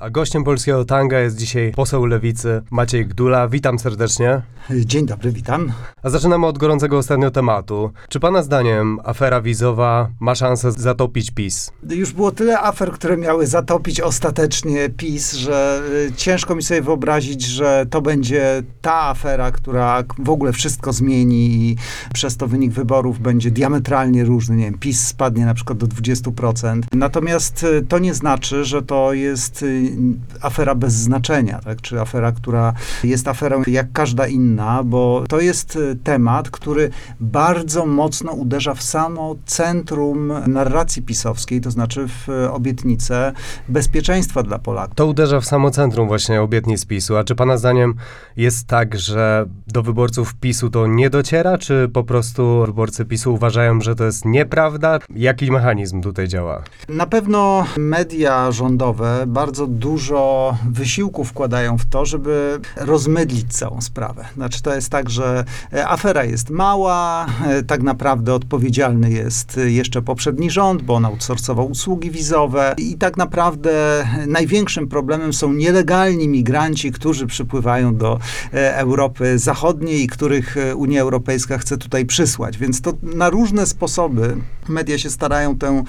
A gościem polskiego tanga jest dzisiaj poseł lewicy Maciej Gdula. Witam serdecznie. Dzień dobry, witam. A zaczynamy od gorącego ostatnio tematu. Czy pana zdaniem afera wizowa ma szansę zatopić PiS? Już było tyle afer, które miały zatopić ostatecznie PiS, że y, ciężko mi sobie wyobrazić, że to będzie ta afera, która w ogóle wszystko zmieni i przez to wynik wyborów będzie diametralnie różny. Nie wiem, PiS spadnie na przykład do 20%. Natomiast y, to nie znaczy, że to jest y, afera bez znaczenia, tak? czy afera, która jest aferą jak każda inna, bo to jest y, temat, który bardzo mocno uderza w samo centrum narracji pisowskiej, to znaczy w y, obietnicę bezpieczeństwa dla Polaków. To uderza w samo centrum właśnie obietnic PiSu. A czy pana zdaniem jest tak, że do wyborców PiSu to nie dociera, czy po prostu wyborcy PiSu uważają, że to jest nieprawda? Jaki mechanizm tutaj działa? Na pewno media rządowe bardzo dużo wysiłku wkładają w to, żeby rozmydlić całą sprawę. Znaczy to jest tak, że e, afera jest mała, e, tak naprawdę odpowiedzialny jest e, jeszcze poprzedni rząd, bo on outsourcował usługi wizowe i tak naprawdę największym problemem są nielegalni migranci, którzy przypływają do Europy Zachodniej i których Unia Europejska chce tutaj przysłać. Więc to na różne sposoby media się starają tę,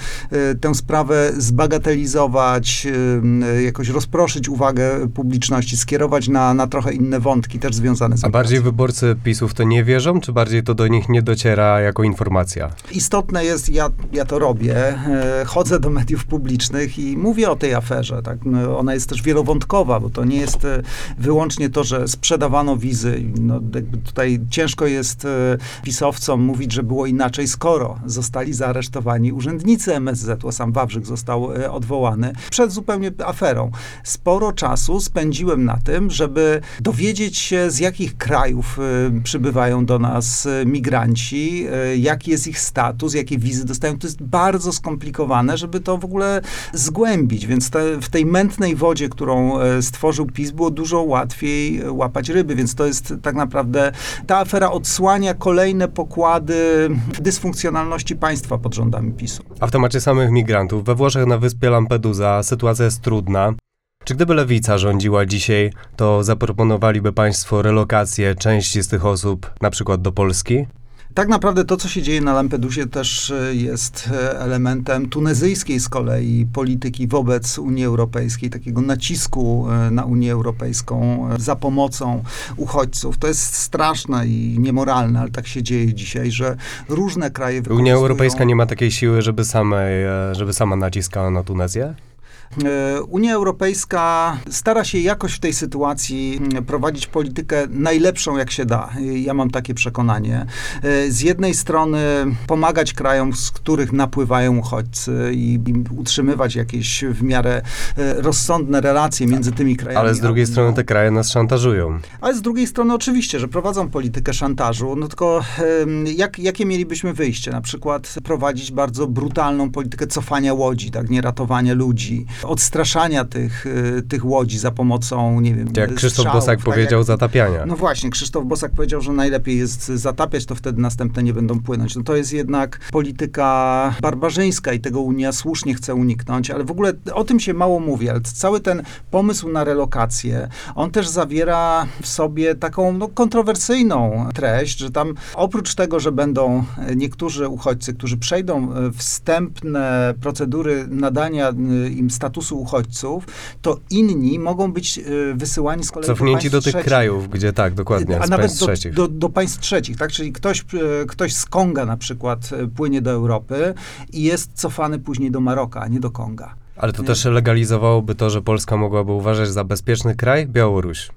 tę sprawę zbagatelizować, e, jakoś rozproszyć uwagę publiczności, skierować na, na trochę inne wątki, też związane z A bardziej wyborcy PiSu w to nie wierzą, czy bardziej to do nich nie dociera jako informacja? Istotne jest, ja, ja to robię, e, chodzę do mediów publicznych i mówię o tej aferze. Tak? No, ona jest też wielowątkowa, bo to nie jest e, wyłącznie to, że sprzedawano wizy. No, tutaj ciężko jest e, pisowcom mówić, że było inaczej, skoro zostali zaaresztowani urzędnicy MSZ-u, a sam Wawrzyk został odwołany przed zupełnie aferą. Sporo czasu spędziłem na tym, żeby dowiedzieć się, z jakich krajów e, przybywają do nas e, migranci, e, jaki jest ich status, jakie wizy dostają. To jest bardzo skomplikowane, żeby to w ogóle zgłębić, więc te, w tej mętnej wodzie, którą stworzył PiS, było dużo łatwiej łapać ryby, więc to jest tak naprawdę, ta afera odsłania kolejne pokłady dysfunkcjonalności państwa pod rządami PiSu. A w temacie samych migrantów, we Włoszech na wyspie Lampedusa sytuacja jest trudna. Czy gdyby lewica rządziła dzisiaj, to zaproponowaliby państwo relokację części z tych osób na przykład do Polski? Tak naprawdę to, co się dzieje na Lampedusie, też e, jest e, elementem tunezyjskiej z kolei polityki wobec Unii Europejskiej, takiego nacisku e, na Unię Europejską za pomocą uchodźców. To jest straszne i niemoralne, ale tak się dzieje dzisiaj, że różne kraje Unia wykorzystują- Europejska nie ma takiej siły, żeby, samej, żeby sama naciskała na Tunezję? E, Unia Europejska stara się jakoś w tej sytuacji mm, prowadzić politykę najlepszą, jak się da. I Ja mam takie przekonanie. E, Z jednej strony pomagać krajom, z których napływają uchodźcy i utrzymywać jakieś w miarę e, rozsądne relacje między tymi krajami. Ale z drugiej strony te kraje nas szantażują. Ale z drugiej strony oczywiście, że prowadzą politykę szantażu, no tylko jak, jakie mielibyśmy wyjście? Na przykład prowadzić bardzo brutalną politykę cofania łodzi, tak, nie ratowania ludzi, odstraszania tych, y, tych łodzi za pomocą, nie wiem, Jak Krzysztof strzałów, Bosak tak powiedział, jak, zatapiania. No właśnie, Krzysztof Bosak powiedział, że najlepiej jest zatapiać, to wtedy następne nie będą płynąć. No to jest jednak polityka barbarzyńska i tego Unia słusznie chce uniknąć, ale w ogóle o tym się mało mówi, ale cały ten pomysł na relokację, on też zawiera w sobie taką no, kontrowersyjną treść, że tam oprócz tego, że będą niektórzy uchodźcy, którzy przejdą e, wstępne procedury nadania e, im statusu uchodźców, to inni mogą być e, wysyłani z kolei Cofnięci do do tych trzecich. krajów, gdzie tak, dokładnie, A z nawet państw do, trzecich. do, do państw trzecich, tak? Czyli ktoś, e, ktoś z Konga na przykład e, płynie do Europy i jest cofany później do Maroka, a nie do Konga. Ale to też legalizowałoby to, że Polska mogłaby uważać za bezpieczny kraj? Białoruś.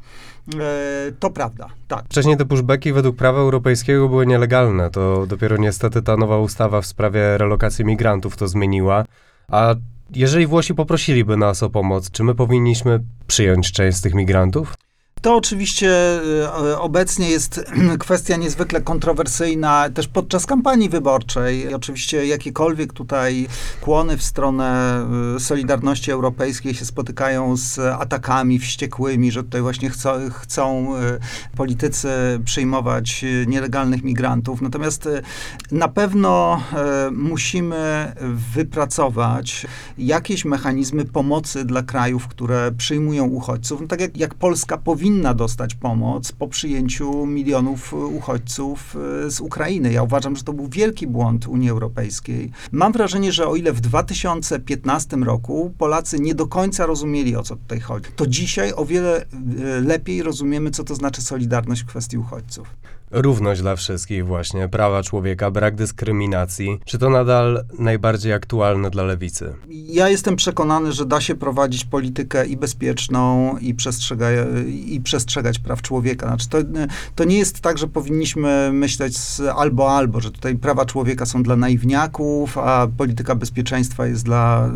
E, to prawda, tak. Wcześniej te pushbacki według prawa europejskiego były nielegalne. To dopiero niestety ta nowa ustawa w sprawie relokacji migrantów to zmieniła. A jeżeli Włosi poprosiliby nas o pomoc, czy my powinniśmy przyjąć część z tych migrantów? To oczywiście y, obecnie jest kwestia niezwykle kontrowersyjna, też podczas kampanii wyborczej. Oczywiście jakiekolwiek tutaj kłony w stronę y, Solidarności Europejskiej się spotykają z atakami wściekłymi, że tutaj właśnie chcą, chcą y, politycy przyjmować nielegalnych migrantów. Natomiast na pewno musimy wypracować jakieś mechanizmy pomocy dla krajów, które przyjmują uchodźców. No tak jak, jak Polska powinna dostać pomoc po przyjęciu milionów uchodźców y, z Ukrainy. Ja uważam, że to był wielki błąd Unii Europejskiej. Mam wrażenie, że o ile w 2015 roku Polacy nie do końca rozumieli, o co tutaj chodzi, to dzisiaj o wiele y, lepiej rozumiemy, co to znaczy solidarność w kwestii uchodźców. Równość dla wszystkich właśnie, prawa człowieka, brak dyskryminacji. Czy to nadal najbardziej aktualne dla lewicy? Ja jestem przekonany, że da się prowadzić politykę i bezpieczną, i, przestrzega, i przestrzegać praw człowieka. Znaczy to, to nie jest tak, że powinniśmy myśleć albo albo, że tutaj prawa człowieka są dla naiwniaków, a polityka bezpieczeństwa jest dla,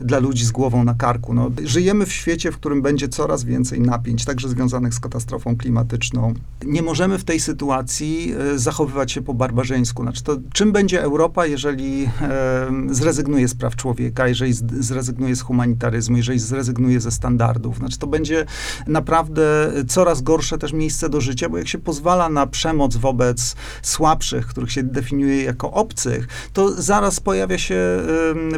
y, dla ludzi z głową na karku. No, żyjemy w świecie, w którym będzie coraz więcej napięć, także związanych z katastrofą klimatyczną. Nie możemy w tej sytuacji y, zachowywać się po barbarzyńsku. Znaczy to, czym będzie Europa, jeżeli y, zrezygnuje z praw człowieka, jeżeli zrezygnuje z humanitaryzmu, jeżeli zrezygnuje ze standardów? Znaczy to będzie naprawdę coraz gorsze też miejsce do życia, bo jak się pozwala na przemoc wobec słabszych, których się definiuje jako obcych, to zaraz pojawia się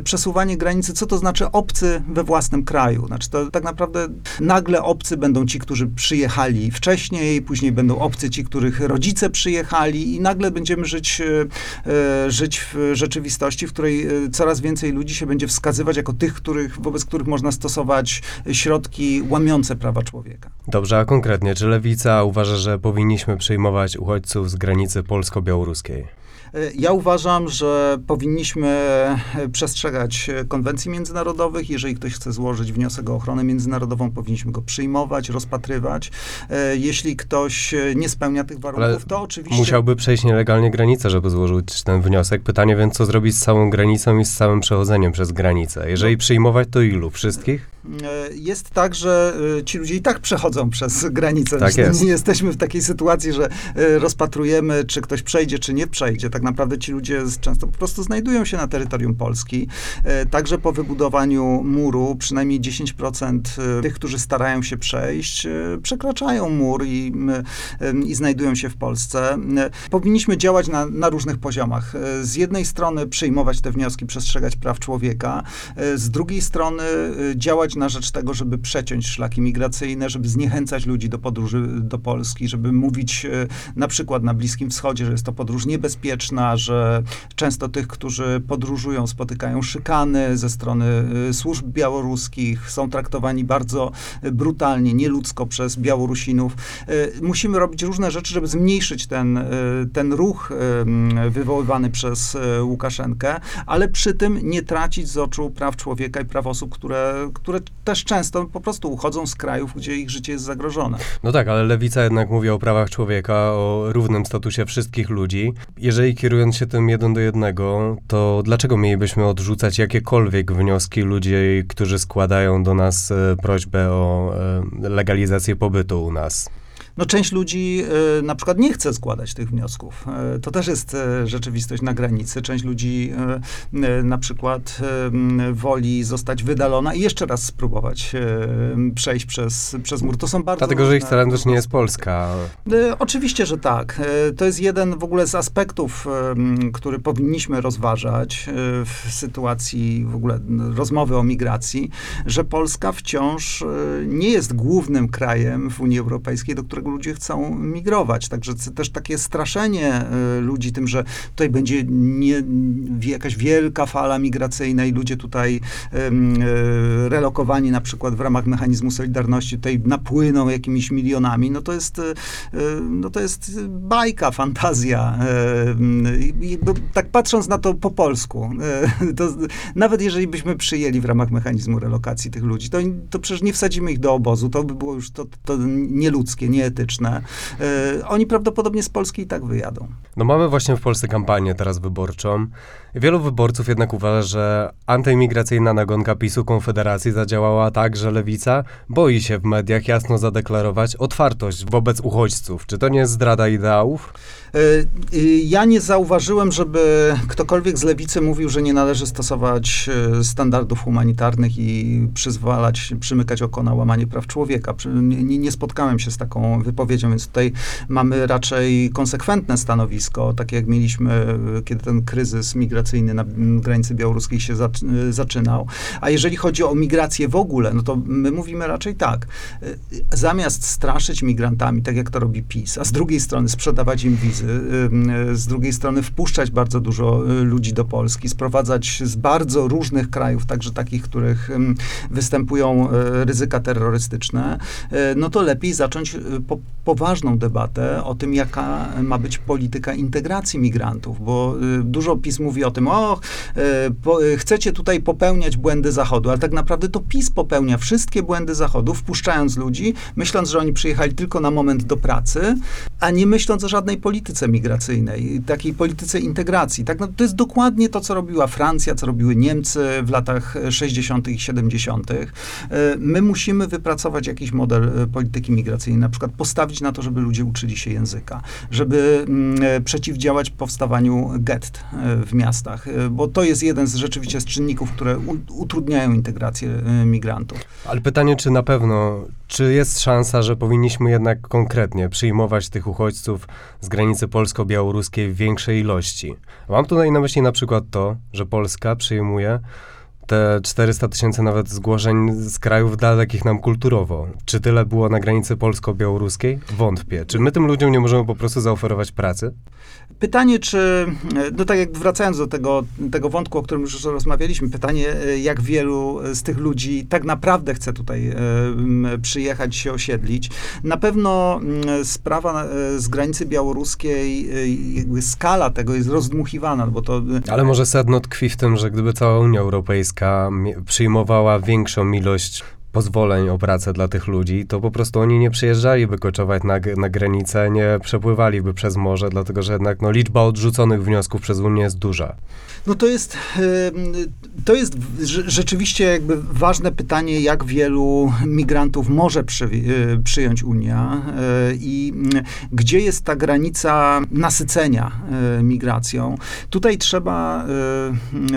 przesuwanie granicy, co to znaczy obcy we własnym kraju. Znaczy to tak naprawdę nagle obcy będą ci, którzy przyjechali wcześniej, później będą obcy ci, których rodzice przyjechali i nagle będziemy żyć, y, żyć w rzeczywistości, w której y, coraz więcej ludzi się będzie wskazywać jako tych, których, wobec których można stosować środki łamiące prawa człowieka. Dobrze, a konkretnie, czy lewica uważa, że powinniśmy przyjmować uchodźców z granicy polsko-białoruskiej? Ja uważam, że powinniśmy przestrzegać konwencji międzynarodowych. Jeżeli ktoś chce złożyć wniosek o ochronę międzynarodową, powinniśmy go przyjmować, rozpatrywać. Jeśli ktoś nie spełnia tych warunków, Ale to oczywiście. Musiałby przejść nielegalnie granicę, żeby złożyć ten wniosek. Pytanie więc, co zrobić z całą granicą i z całym przechodzeniem przez granicę? Jeżeli przyjmować, to ilu? Wszystkich? Jest tak, że y, ci ludzie i tak przechodzą przez granicę. Tak jest. Nie jesteśmy w takiej sytuacji, że y, rozpatrujemy, czy ktoś przejdzie, czy nie przejdzie. Tak naprawdę ci ludzie często po prostu znajdują się na terytorium Polski. E, Także po wybudowaniu muru przynajmniej 10% y, tych, którzy starają się przejść, przekraczają mur i, i znajdują się w Polsce. Powinniśmy działać na, na różnych poziomach. Z jednej strony przyjmować te wnioski, przestrzegać praw człowieka, z drugiej strony y, na rzecz tego, żeby przeciąć szlaki migracyjne, żeby zniechęcać ludzi do podróży do Polski, żeby mówić y, na przykład na Bliskim Wschodzie, że jest to podróż niebezpieczna, że często tych, którzy podróżują, spotykają szykany ze strony y, służb białoruskich, są traktowani bardzo y, brutalnie, nieludzko przez Białorusinów. Musimy robić różne rzeczy, żeby zmniejszyć ten, ten ruch wywoływany przez Łukaszenkę, ale przy tym nie tracić z oczu praw człowieka i praw osób, które, które też często po prostu uchodzą z krajów, gdzie ich życie jest zagrożone. No tak, ale lewica jednak mówi o prawach człowieka, o równym statusie wszystkich ludzi. Jeżeli kierując się tym jeden do jednego, to dlaczego mielibyśmy odrzucać jakiekolwiek wnioski ludzi, którzy składają do nas e, prośbę o e, legalizację pobytu u nas? No część ludzi y, na przykład nie chce składać tych wniosków. Y, to też jest y, rzeczywistość na granicy. Część ludzi na przykład woli zostać wydalona i jeszcze raz spróbować przejść przez, przez mur. To są bardzo Dlatego, że ich też nie jest Polska. Oczywiście, że tak. To jest jeden w ogóle z aspektów, który powinniśmy rozważać w sytuacji w ogóle rozmowy o migracji, że Polska wciąż nie jest głównym krajem w Unii Europejskiej, do którego ludzie chcą migrować. Także też takie straszenie y, ludzi tym, że tutaj będzie nie, jakaś wielka fala migracyjna i ludzie tutaj y, relokowani na przykład w ramach mechanizmu Solidarności tutaj napłyną jakimiś milionami, no to jest, y, no to jest bajka, fantazja. Tak patrząc na to po polsku, to nawet jeżeli byśmy przyjęli w ramach mechanizmu relokacji tych ludzi, to, to przecież nie wsadzimy ich do obozu, to by było już to, to nieludzkie, nieetyczne. Wytyczne. E, oni prawdopodobnie z Polski i tak wyjadą. No mamy właśnie w Polsce kampanię teraz wyborczą. Wielu wyborców jednak uważa, że antyimigracyjna nagonka PiSu Konfederacji zadziałała tak, że lewica boi się w mediach jasno zadeklarować otwartość wobec uchodźców. Czy to nie jest zdrada ideałów? E, y, Ja nie zauważyłem, żeby ktokolwiek z lewicy mówił, że nie należy stosować e, standardów humanitarnych i przyzwalać, przymykać oko na łamanie praw człowieka. Nie, nie spotkałem się z taką wypowiedzią, więc tutaj mamy raczej konsekwentne stanowisko, takie jak mieliśmy, e, kiedy ten kryzys migracyjny na m, granicy białoruskiej się e, zaczynał. A jeżeli chodzi o migrację w ogóle, no to my mówimy raczej tak. e, Zamiast straszyć migrantami, tak jak to robi PiS, a z drugiej strony sprzedawać im wizy, y, z drugiej strony wpuszczać bardzo dużo y, ludzi do Polski, sprowadzać z bardzo różnych krajów, także takich, których występują y, ryzyka terrorystyczne, y, no to lepiej zacząć y, po, poważną debatę o tym, jaka ma być polityka integracji migrantów, bo y, dużo PiS mówi o tym, o, y, po, y, chcecie tutaj popełniać błędy Zachodu, ale tak naprawdę to PiS popełnia wszystkie błędy Zachodu, wpuszczając ludzi, myśląc, że oni przyjechali tylko na moment do pracy, a nie myśląc o żadnej polityce migracyjnej, takiej polityce integracji. Tak, no, to jest dokładnie to, co robiła Francja, co robiły Niemcy w latach 60. i 70. E, My musimy wypracować jakiś model e, polityki migracyjnej, na przykład postawić na to, żeby ludzie uczyli się języka, żeby mm, e, przeciwdziałać powstawaniu gett e, w miastach, e, bo to jest jeden z rzeczywiście z czynników, które utrudniają integrację e, migrantów. Ale pytanie, czy na pewno, czy jest szansa, że powinniśmy jednak konkretnie przyjmować tych uchodźców z granicy polsko-białoruskiej w większej ilości? Mam tutaj na myśli na przykład to, że Polska przyjmuje te 400 tysięcy nawet zgłoszeń z krajów dalekich nam kulturowo. Czy tyle było na granicy polsko-białoruskiej? Wątpię. Czy my tym ludziom nie możemy po prostu zaoferować pracy? Pytanie, czy, no tak jak wracając do tego, tego wątku, o którym już rozmawialiśmy, pytanie, jak wielu z tych ludzi tak naprawdę chce tutaj e, przyjechać, się osiedlić. Na pewno sprawa e, z granicy białoruskiej, e, skala tego jest rozdmuchiwana, bo to Ale może sedno tkwi w tym, że gdyby cała Unia Europejska mi- przyjmowała większą ilość pozwoleń o pracę dla tych ludzi, to po prostu oni nie przyjeżdżaliby koczować na, na granicę, nie przepływaliby przez morze, dlatego że jednak no, liczba odrzuconych wniosków przez Unię jest duża. No to jest, to jest rzeczywiście jakby ważne pytanie, jak wielu migrantów może przy, y, przyjąć Unia y, i mm, gdzie jest ta granica nasycenia y, migracją. Tutaj trzeba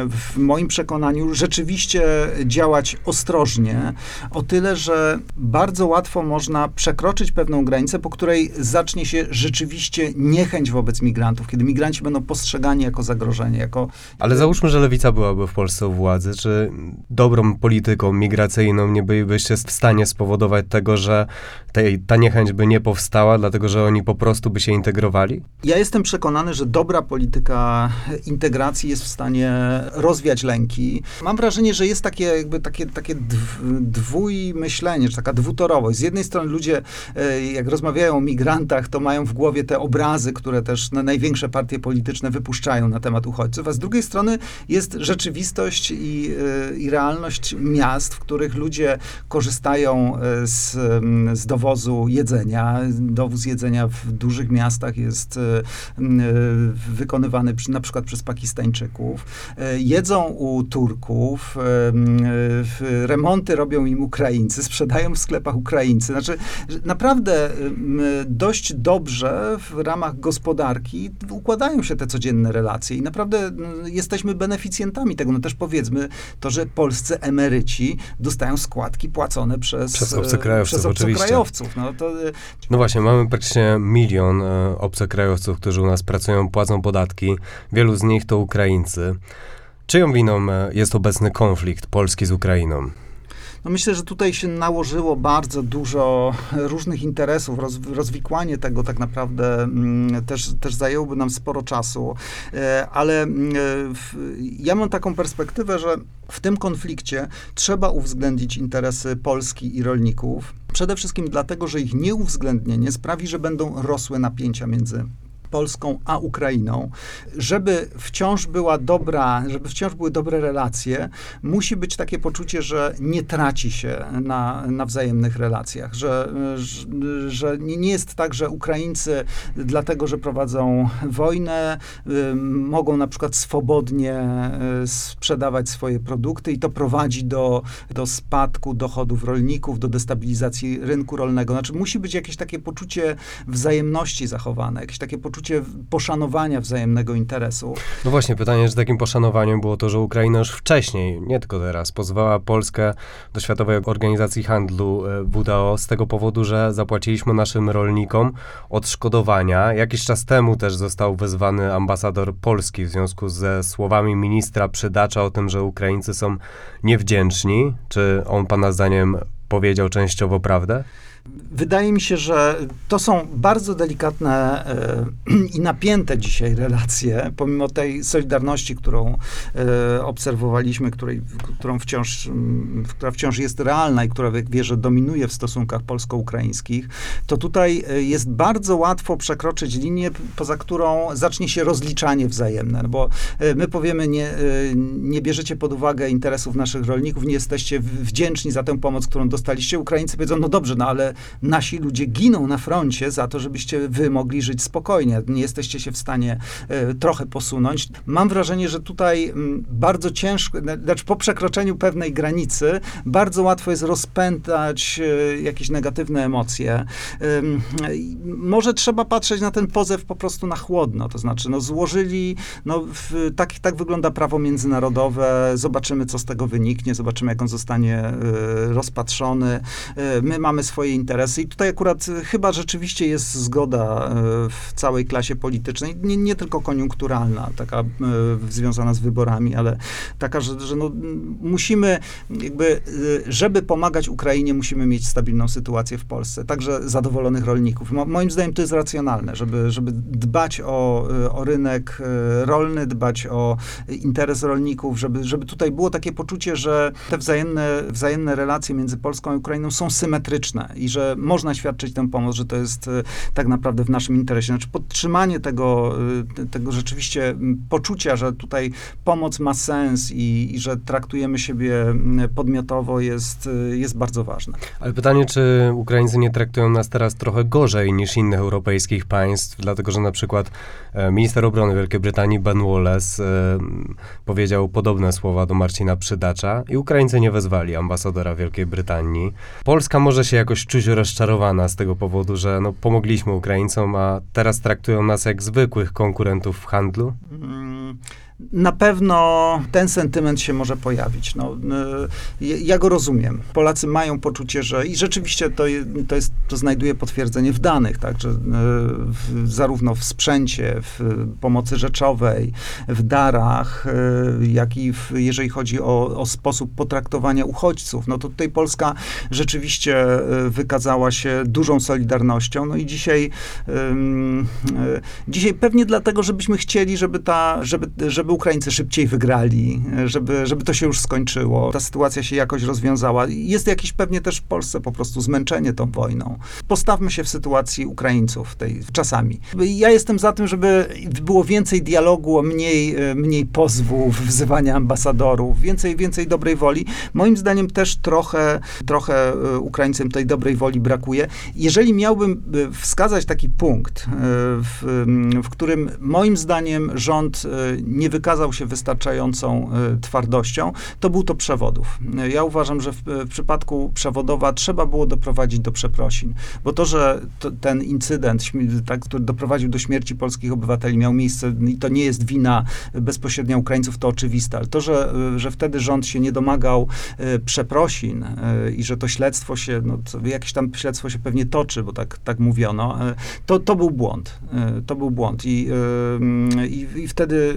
w moim przekonaniu rzeczywiście działać ostrożnie, o tyle, że bardzo łatwo można przekroczyć pewną granicę, po której zacznie się rzeczywiście niechęć wobec migrantów, kiedy migranci będą postrzegani jako zagrożenie, jako Ale załóżmy, że lewica byłaby w Polsce u władzy, czy dobrą polityką migracyjną nie bylibyście w stanie spowodować tego, że tej, ta niechęć by nie powstała, dlatego że oni po prostu by się integrowali? Ja jestem przekonany, że dobra polityka integracji jest w stanie rozwiać lęki. Mam wrażenie, że jest takie jakby takie, takie dw- dwójmyślenie, czy taka dwutorowość. Z jednej strony ludzie, e, jak rozmawiają o migrantach, to mają w głowie te obrazy, które też na największe partie polityczne wypuszczają na temat uchodźców, a z drugiej strony jest rzeczywistość i, e, i realność miast, w których ludzie korzystają e, z, z dowozu jedzenia. Dowóz jedzenia w dużych miastach jest wykonywany przy, na przykład przez Pakistańczyków. Jedzą u Turków, remonty robią im Ukraińcy, sprzedają w sklepach Ukraińcy. Znaczy, naprawdę dość dobrze w ramach gospodarki układają się te codzienne relacje i naprawdę jesteśmy beneficjentami tego. No też powiedzmy to, że polscy emeryci dostają składki płacone przez, Przez obcokrajowców, przez obcokrajowców. No, to, e, No właśnie, mamy praktycznie milion e, obcokrajowców, którzy u nas pracują, płacą podatki. Wielu z nich to Ukraińcy. Czyją winą e, jest obecny konflikt Polski z Ukrainą? No myślę, że tutaj się nałożyło bardzo dużo różnych interesów. Roz, rozwikłanie tego tak naprawdę mm, też, też zajęłoby nam sporo czasu, e, ale mm, w, ja mam taką perspektywę, że w tym konflikcie trzeba uwzględnić interesy Polski i rolników. Przede wszystkim dlatego, że ich nieuwzględnienie sprawi, że będą rosły napięcia między Polską a Ukrainą, żeby wciąż była dobra, żeby wciąż były dobre relacje, musi być takie poczucie, że nie traci się na, na wzajemnych relacjach, że, że, że nie jest tak, że Ukraińcy dlatego, że prowadzą wojnę, y, mogą na przykład swobodnie y, sprzedawać swoje produkty i to prowadzi do, do spadku dochodów rolników, do destabilizacji rynku rolnego. Znaczy musi być jakieś takie poczucie wzajemności zachowane, jakieś takie poczucie poszanowania wzajemnego interesu. No właśnie, pytanie, czy takim poszanowaniem było to, że Ukraina już wcześniej, nie tylko teraz, pozwała Polskę do Światowej Organizacji Handlu e, WTO z tego powodu, że zapłaciliśmy naszym rolnikom odszkodowania. Jakiś czas temu też został wezwany ambasador Polski w związku ze słowami ministra Przydacza o tym, że Ukraińcy są niewdzięczni. Czy on pana zdaniem powiedział częściowo prawdę? Wydaje mi się, że to są bardzo delikatne e, i napięte dzisiaj relacje, pomimo tej solidarności, którą e, obserwowaliśmy, której, którą wciąż, m, która wciąż jest realna i która, wierzę, dominuje w stosunkach polsko-ukraińskich, to tutaj e, jest bardzo łatwo przekroczyć linię, poza którą zacznie się rozliczanie wzajemne, no bo my powiemy, nie, nie bierzecie pod uwagę interesów naszych rolników, nie jesteście wdzięczni za tę pomoc, którą dostaliście. Ukraińcy powiedzą, no dobrze, no ale nasi ludzie giną na froncie za to, żebyście wy mogli żyć spokojnie. Nie jesteście się w stanie e, trochę posunąć. Mam wrażenie, że tutaj m, bardzo ciężko, na- znaczy po przekroczeniu pewnej granicy, bardzo łatwo jest rozpętać e, jakieś negatywne emocje. Może trzeba patrzeć na ten pozew po prostu na chłodno, to znaczy, no złożyli, no w, tak, tak wygląda prawo międzynarodowe, zobaczymy, co z tego wyniknie, zobaczymy, jak on zostanie e, rozpatrzony. My mamy swoje interesy i tutaj akurat e, chyba rzeczywiście jest zgoda e, w całej klasie politycznej, nie, nie tylko koniunkturalna, taka e, związana z wyborami, ale taka, że, że no, musimy jakby, żeby pomagać Ukrainie, musimy mieć stabilną sytuację w Polsce, także zadowolonych rolników. Mo, moim zdaniem to jest racjonalne, żeby, żeby dbać o, o rynek rolny, dbać o interes rolników, żeby, żeby tutaj było takie poczucie, że te wzajemne, wzajemne relacje między Polską i Ukrainą są symetryczne i że można świadczyć tę pomoc, że to jest e, tak naprawdę w naszym interesie. Znaczy podtrzymanie tego, e, te- tego rzeczywiście poczucia, że tutaj pomoc ma sens i, i że traktujemy siebie podmiotowo jest, e, jest bardzo ważne. Ale pytanie, czy Ukraińcy nie traktują nas teraz trochę gorzej niż innych europejskich państw, dlatego że na przykład minister obrony Wielkiej Brytanii Ben Wallace powiedział podobne słowa do Marcina Przydacza i Ukraińcy nie wezwali ambasadora Wielkiej Brytanii. Polska może się jakoś czuć rozczarowana z tego powodu, że no, pomogliśmy Ukraińcom, a teraz traktują nas jak zwykłych konkurentów w handlu. Mm, Na pewno ten sentyment się może pojawić. No, y, ja go rozumiem. Polacy mają poczucie, że i rzeczywiście to, to, jest, to znajduje potwierdzenie w danych, tak, że y, w, zarówno w sprzęcie, w pomocy rzeczowej, w darach, y, jak i w, jeżeli chodzi o, o sposób potraktowania uchodźców. No to tutaj Polska rzeczywiście wykazała się dużą solidarnością. No i dzisiaj, dzisiaj pewnie dlatego, żebyśmy chcieli, żeby ta, żeby, żeby Ukraińcy szybciej wygrali, żeby, żeby to się już skończyło. Ta sytuacja się jakoś rozwiązała. Jest jakieś pewnie też w Polsce po prostu zmęczenie tą wojną. Postawmy się w sytuacji Ukraińców tej, czasami. Ja jestem za tym, żeby było więcej dialogu, mniej, mniej pozwów, wzywania ambasadorów, więcej, więcej dobrej woli. Moim zdaniem też trochę, trochę y, Ukraińcom tej dobrej woli brakuje. Jeżeli miałbym y, wskazać taki punkt, y, w, w którym moim zdaniem rząd nie wykazał się wystarczającą y, twardością, to był to przewodów. Y, Ja uważam, że w, w przypadku przewodowa trzeba było doprowadzić do przeprosin, bo to, że to, ten incydent, tak, który doprowadził do śmierci polskich obywateli, miał miejsce i to nie jest wina bezpośrednia Ukraińców, to oczywiste, ale to, że, że wtedy rząd się nie domagał przeprosin i że to śledztwo się, no, jakieś tam śledztwo się pewnie toczy, bo tak, tak mówiono, to, to był błąd. To był błąd i, i, i wtedy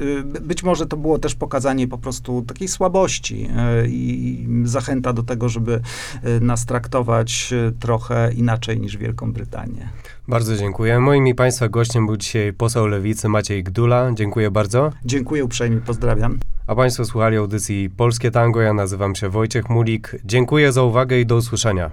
być może to było też pokazanie po prostu takiej słabości y, i zachęta do tego, żeby y, nas traktować y, trochę inaczej niż Wielką Brytanię. Bardzo dziękuję. Moim i Państwa gościem był dzisiaj poseł Lewicy Maciej Gdula. Dziękuję bardzo. Dziękuję uprzejmie, pozdrawiam. A Państwo słuchali audycji Polskie Tango. Ja nazywam się Wojciech Mulik. Dziękuję za uwagę i do usłyszenia.